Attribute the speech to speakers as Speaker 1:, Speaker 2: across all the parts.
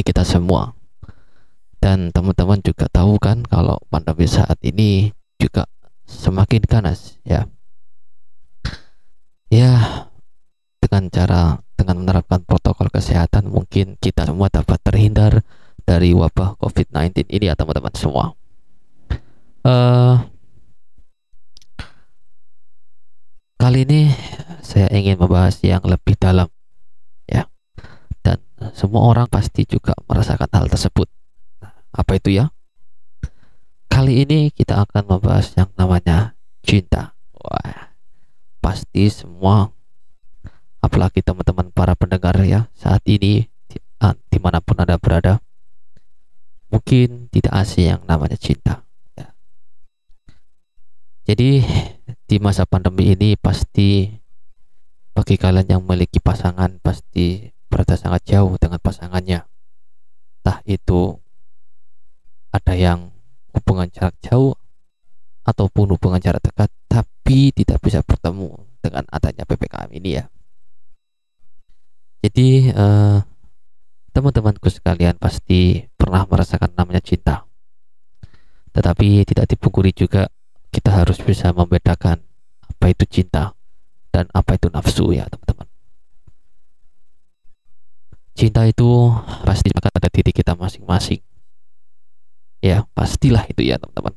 Speaker 1: bagi kita semua. Dan teman-teman juga tahu kan kalau pandemi saat ini juga semakin ganas ya. Ya, dengan cara dengan menerapkan protokol kesehatan mungkin kita semua dapat terhindar dari wabah COVID-19 ini ya teman-teman semua. Uh, Kali ini saya ingin membahas yang lebih dalam semua orang pasti juga merasakan hal tersebut. Apa itu ya? Kali ini kita akan membahas yang namanya cinta. Wah, pasti semua apalagi teman-teman para pendengar ya saat ini ah, di mana pun anda berada mungkin tidak asing yang namanya cinta ya. jadi di masa pandemi ini pasti bagi kalian yang memiliki pasangan pasti berada sangat jauh dengan pasangannya. Entah itu ada yang hubungan jarak jauh ataupun hubungan jarak dekat tapi tidak bisa bertemu dengan adanya PPKM ini ya. Jadi eh, teman-temanku sekalian pasti pernah merasakan namanya cinta. Tetapi tidak dipungkiri juga kita harus bisa membedakan apa itu cinta dan apa itu nafsu ya teman-teman cinta itu pasti akan ada diri kita masing-masing. Ya pastilah itu ya teman-teman.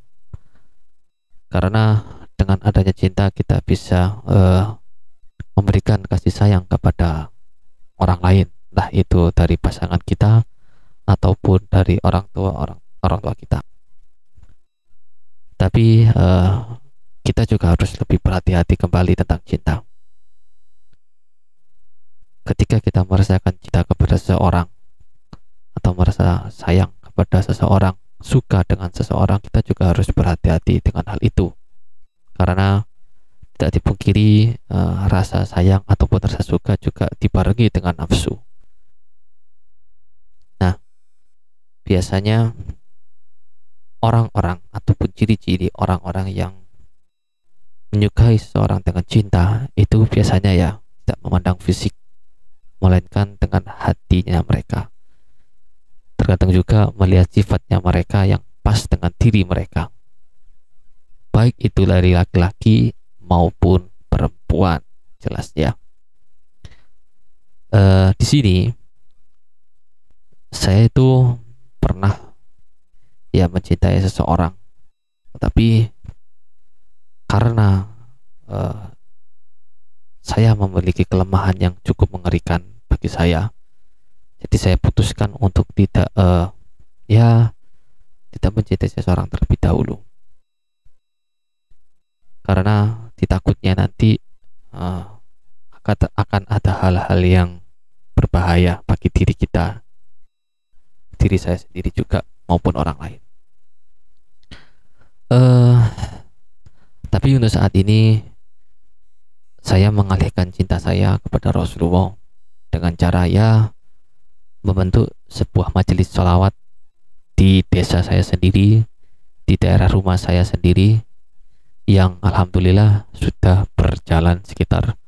Speaker 1: Karena dengan adanya cinta kita bisa uh, memberikan kasih sayang kepada orang lain. Lah itu dari pasangan kita ataupun dari orang tua orang orang tua kita. Tapi uh, kita juga harus lebih berhati-hati kembali tentang cinta. Ketika kita merasakan cinta kepada seseorang atau merasa sayang kepada seseorang, suka dengan seseorang, kita juga harus berhati-hati dengan hal itu. Karena tidak dipungkiri uh, rasa sayang ataupun rasa suka juga dibarengi dengan nafsu. Nah, biasanya orang-orang ataupun ciri-ciri orang-orang yang menyukai seseorang dengan cinta itu biasanya ya tidak memandang fisik melainkan dengan hatinya mereka. Tergantung juga melihat sifatnya mereka yang pas dengan diri mereka. Baik itu dari laki-laki maupun perempuan jelas ya. Uh, di sini saya itu pernah ya mencintai seseorang. Tapi karena uh, saya memiliki kelemahan yang cukup mengerikan bagi saya. Jadi saya putuskan untuk tidak uh, ya tidak mencintai seseorang terlebih dahulu. Karena ditakutnya nanti uh, akan ada hal-hal yang berbahaya bagi diri kita diri saya sendiri juga maupun orang lain. Uh, tapi untuk saat ini saya mengalihkan cinta saya kepada Rasulullah dengan cara ya membentuk sebuah majelis sholawat di desa saya sendiri di daerah rumah saya sendiri yang alhamdulillah sudah berjalan sekitar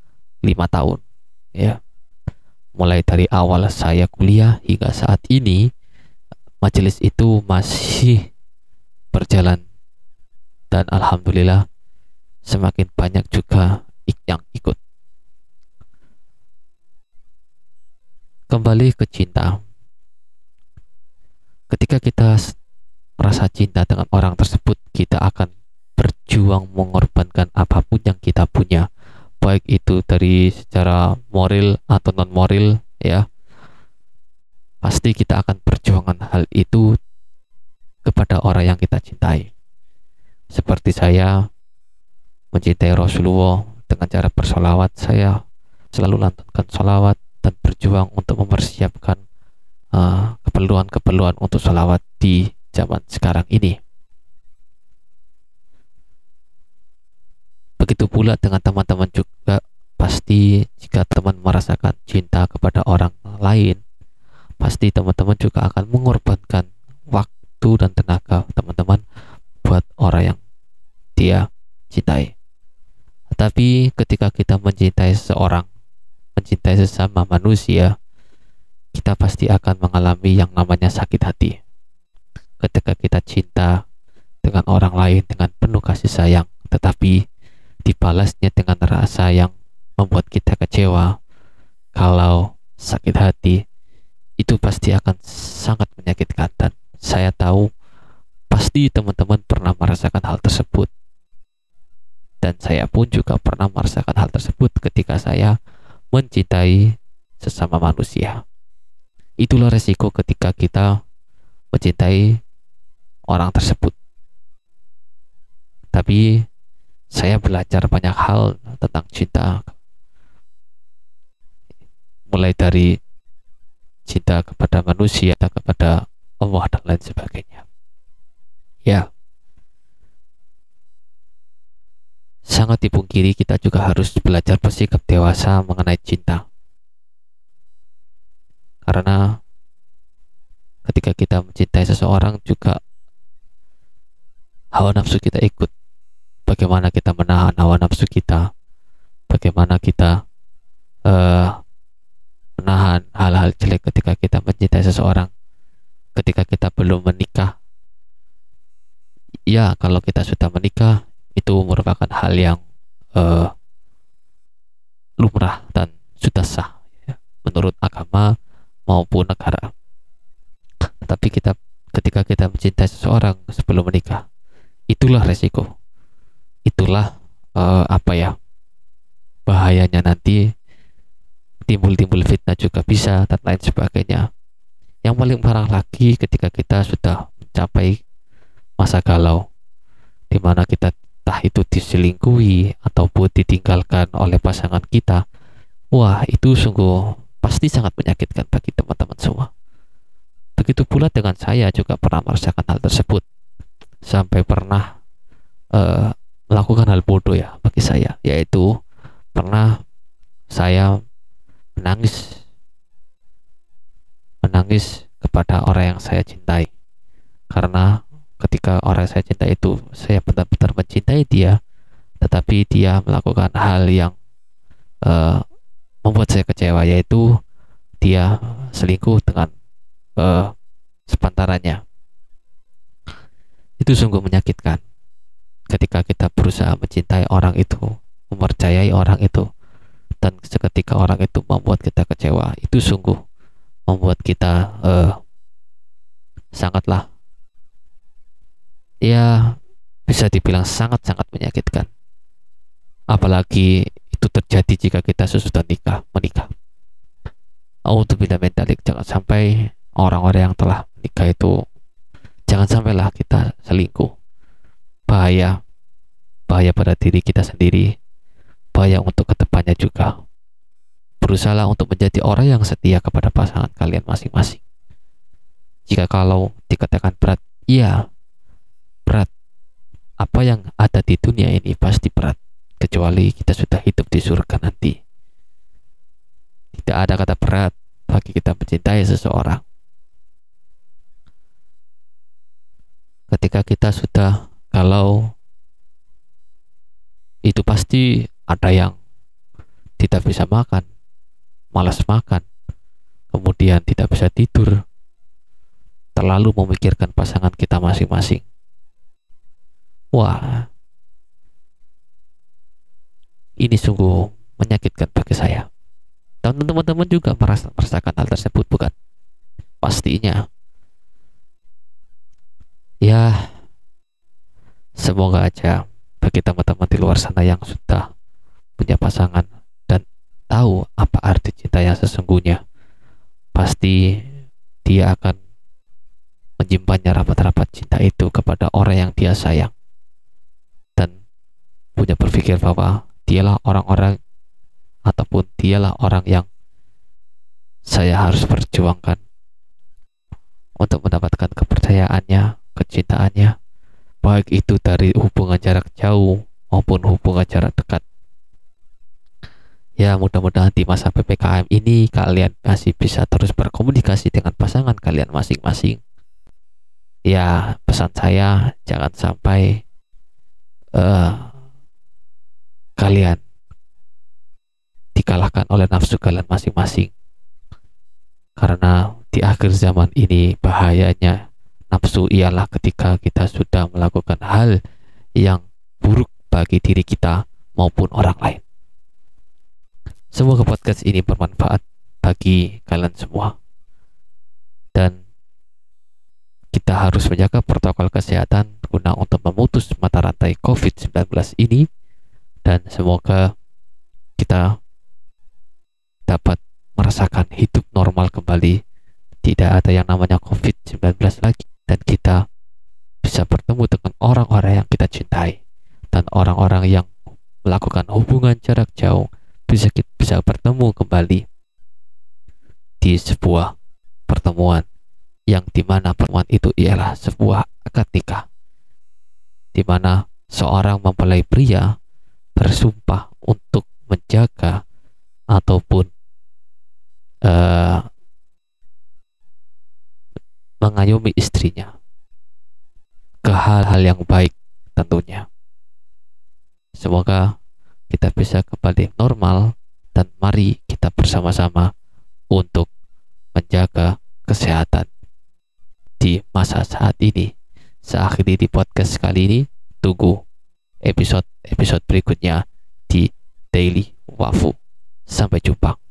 Speaker 1: lima tahun ya mulai dari awal saya kuliah hingga saat ini majelis itu masih berjalan dan alhamdulillah semakin banyak juga yang ikut. Kembali ke cinta. Ketika kita merasa cinta dengan orang tersebut, kita akan berjuang mengorbankan apa pun yang kita punya, baik itu dari secara moral atau non moral ya. Pasti kita akan perjuangan hal itu kepada orang yang kita cintai seperti saya mencintai Rasulullah dengan cara bersolawat saya selalu lantunkan solawat dan berjuang untuk mempersiapkan uh, keperluan-keperluan uh, untuk solawat di zaman sekarang ini. Begitu pula dengan teman-teman juga pasti jika teman merasakan cinta kepada orang lain pasti teman-teman juga akan mengorbankan waktu dan tenaga teman-teman buat orang yang dia cintai. Tapi ketika kita mencintai seseorang, mencintai sesama manusia, kita pasti akan mengalami yang namanya sakit hati. Ketika kita cinta dengan orang lain dengan penuh kasih sayang, tetapi dibalasnya dengan rasa yang membuat kita kecewa. Kalau sakit hati, itu pasti akan sangat menyakitkan dan saya tahu pasti teman-teman pernah merasakan hal tersebut dan saya pun juga pernah merasakan hal tersebut ketika saya mencintai sesama manusia. Itulah resiko ketika kita mencintai orang tersebut. Tapi saya belajar banyak hal tentang cinta. Mulai dari cinta kepada manusia, kepada Allah dan lain sebagainya. Ya, sangat dipungkiri kita juga harus belajar bersikap dewasa mengenai cinta. Karena ketika kita mencintai seseorang juga hawa nafsu kita ikut. Bagaimana kita menahan hawa nafsu kita, bagaimana kita uh, menahan hal-hal jelek ketika kita mencintai seseorang, ketika kita belum menikah. Ya, kalau kita sudah menikah, itu merupakan hal yang uh, lumrah dan sudah sah ya, menurut agama maupun negara. Tapi kita ketika kita mencintai seseorang sebelum menikah, itulah resiko. Itulah uh, apa ya bahayanya nanti timbul-timbul fitnah juga bisa dan lain sebagainya. Yang paling parah lagi ketika kita sudah mencapai masa galau, di mana kita entah itu diselingkuhi ataupun ditinggalkan oleh pasangan kita, wah itu sungguh pasti sangat menyakitkan bagi teman-teman semua. Begitu pula dengan saya juga pernah merasakan hal tersebut, sampai pernah uh, melakukan hal bodoh ya bagi saya, yaitu pernah saya menangis. Menangis kepada orang yang saya cintai. Karena ketika orang saya cinta itu saya benar-benar mencintai dia tetapi dia melakukan hal yang uh, membuat saya kecewa yaitu dia selingkuh dengan uh, sepantarannya. Itu sungguh menyakitkan. Ketika kita berusaha mencintai orang itu mempercayai orang itu dan seketika orang itu membuat kita kecewa itu sungguh membuat kita uh, sangatlah ya bisa dibilang sangat-sangat menyakitkan. Apalagi itu terjadi jika kita sesudah nikah, menikah. bila mentalik jangan sampai orang-orang yang telah menikah itu jangan sampailah kita selingkuh. Bahaya, bahaya pada diri kita sendiri, bahaya untuk ke depannya juga. Berusahalah untuk menjadi orang yang setia kepada pasangan kalian masing-masing. Jika kalau dikatakan berat, iya, berat. Apa yang ada di dunia ini pasti berat, kecuali kita sudah hidup di surga nanti. Tidak ada kata berat bagi kita mencintai seseorang. Ketika kita sudah kalau itu pasti ada yang tidak bisa makan, malas makan, kemudian tidak bisa tidur, terlalu memikirkan pasangan kita masing-masing Wah, ini sungguh menyakitkan bagi saya. Dan teman-teman juga merasa, merasakan hal tersebut, bukan? Pastinya. Ya, semoga aja bagi teman-teman di luar sana yang sudah punya pasangan dan tahu apa arti cinta yang sesungguhnya, pasti dia akan menyimpannya rapat-rapat cinta itu kepada orang yang dia sayang punya berpikir bahwa dialah orang-orang ataupun dialah orang yang saya harus perjuangkan untuk mendapatkan kepercayaannya, kecintaannya, baik itu dari hubungan jarak jauh maupun hubungan jarak dekat. Ya, mudah-mudahan di masa PPKM ini kalian masih bisa terus berkomunikasi dengan pasangan kalian masing-masing. Ya, pesan saya jangan sampai uh, kalian dikalahkan oleh nafsu kalian masing-masing. Karena di akhir zaman ini bahayanya nafsu ialah ketika kita sudah melakukan hal yang buruk bagi diri kita maupun orang lain. Semoga podcast ini bermanfaat bagi kalian semua. Dan kita harus menjaga protokol kesehatan guna untuk memutus mata rantai COVID-19 ini dan semoga kita dapat merasakan hidup normal kembali. Tidak ada yang namanya COVID-19 lagi. Dan kita bisa bertemu dengan orang-orang yang kita cintai. Dan orang-orang yang melakukan hubungan jarak jauh bisa bisa bertemu kembali di sebuah pertemuan yang di mana pertemuan itu ialah sebuah akad nikah di mana seorang mempelai pria bersumpah untuk menjaga ataupun uh, mengayomi istrinya ke hal-hal yang baik tentunya semoga kita bisa kembali normal dan mari kita bersama-sama untuk menjaga kesehatan di masa saat ini. Seakhiri di podcast kali ini, tunggu episode-episode berikutnya di Daily Wafu. Sampai jumpa.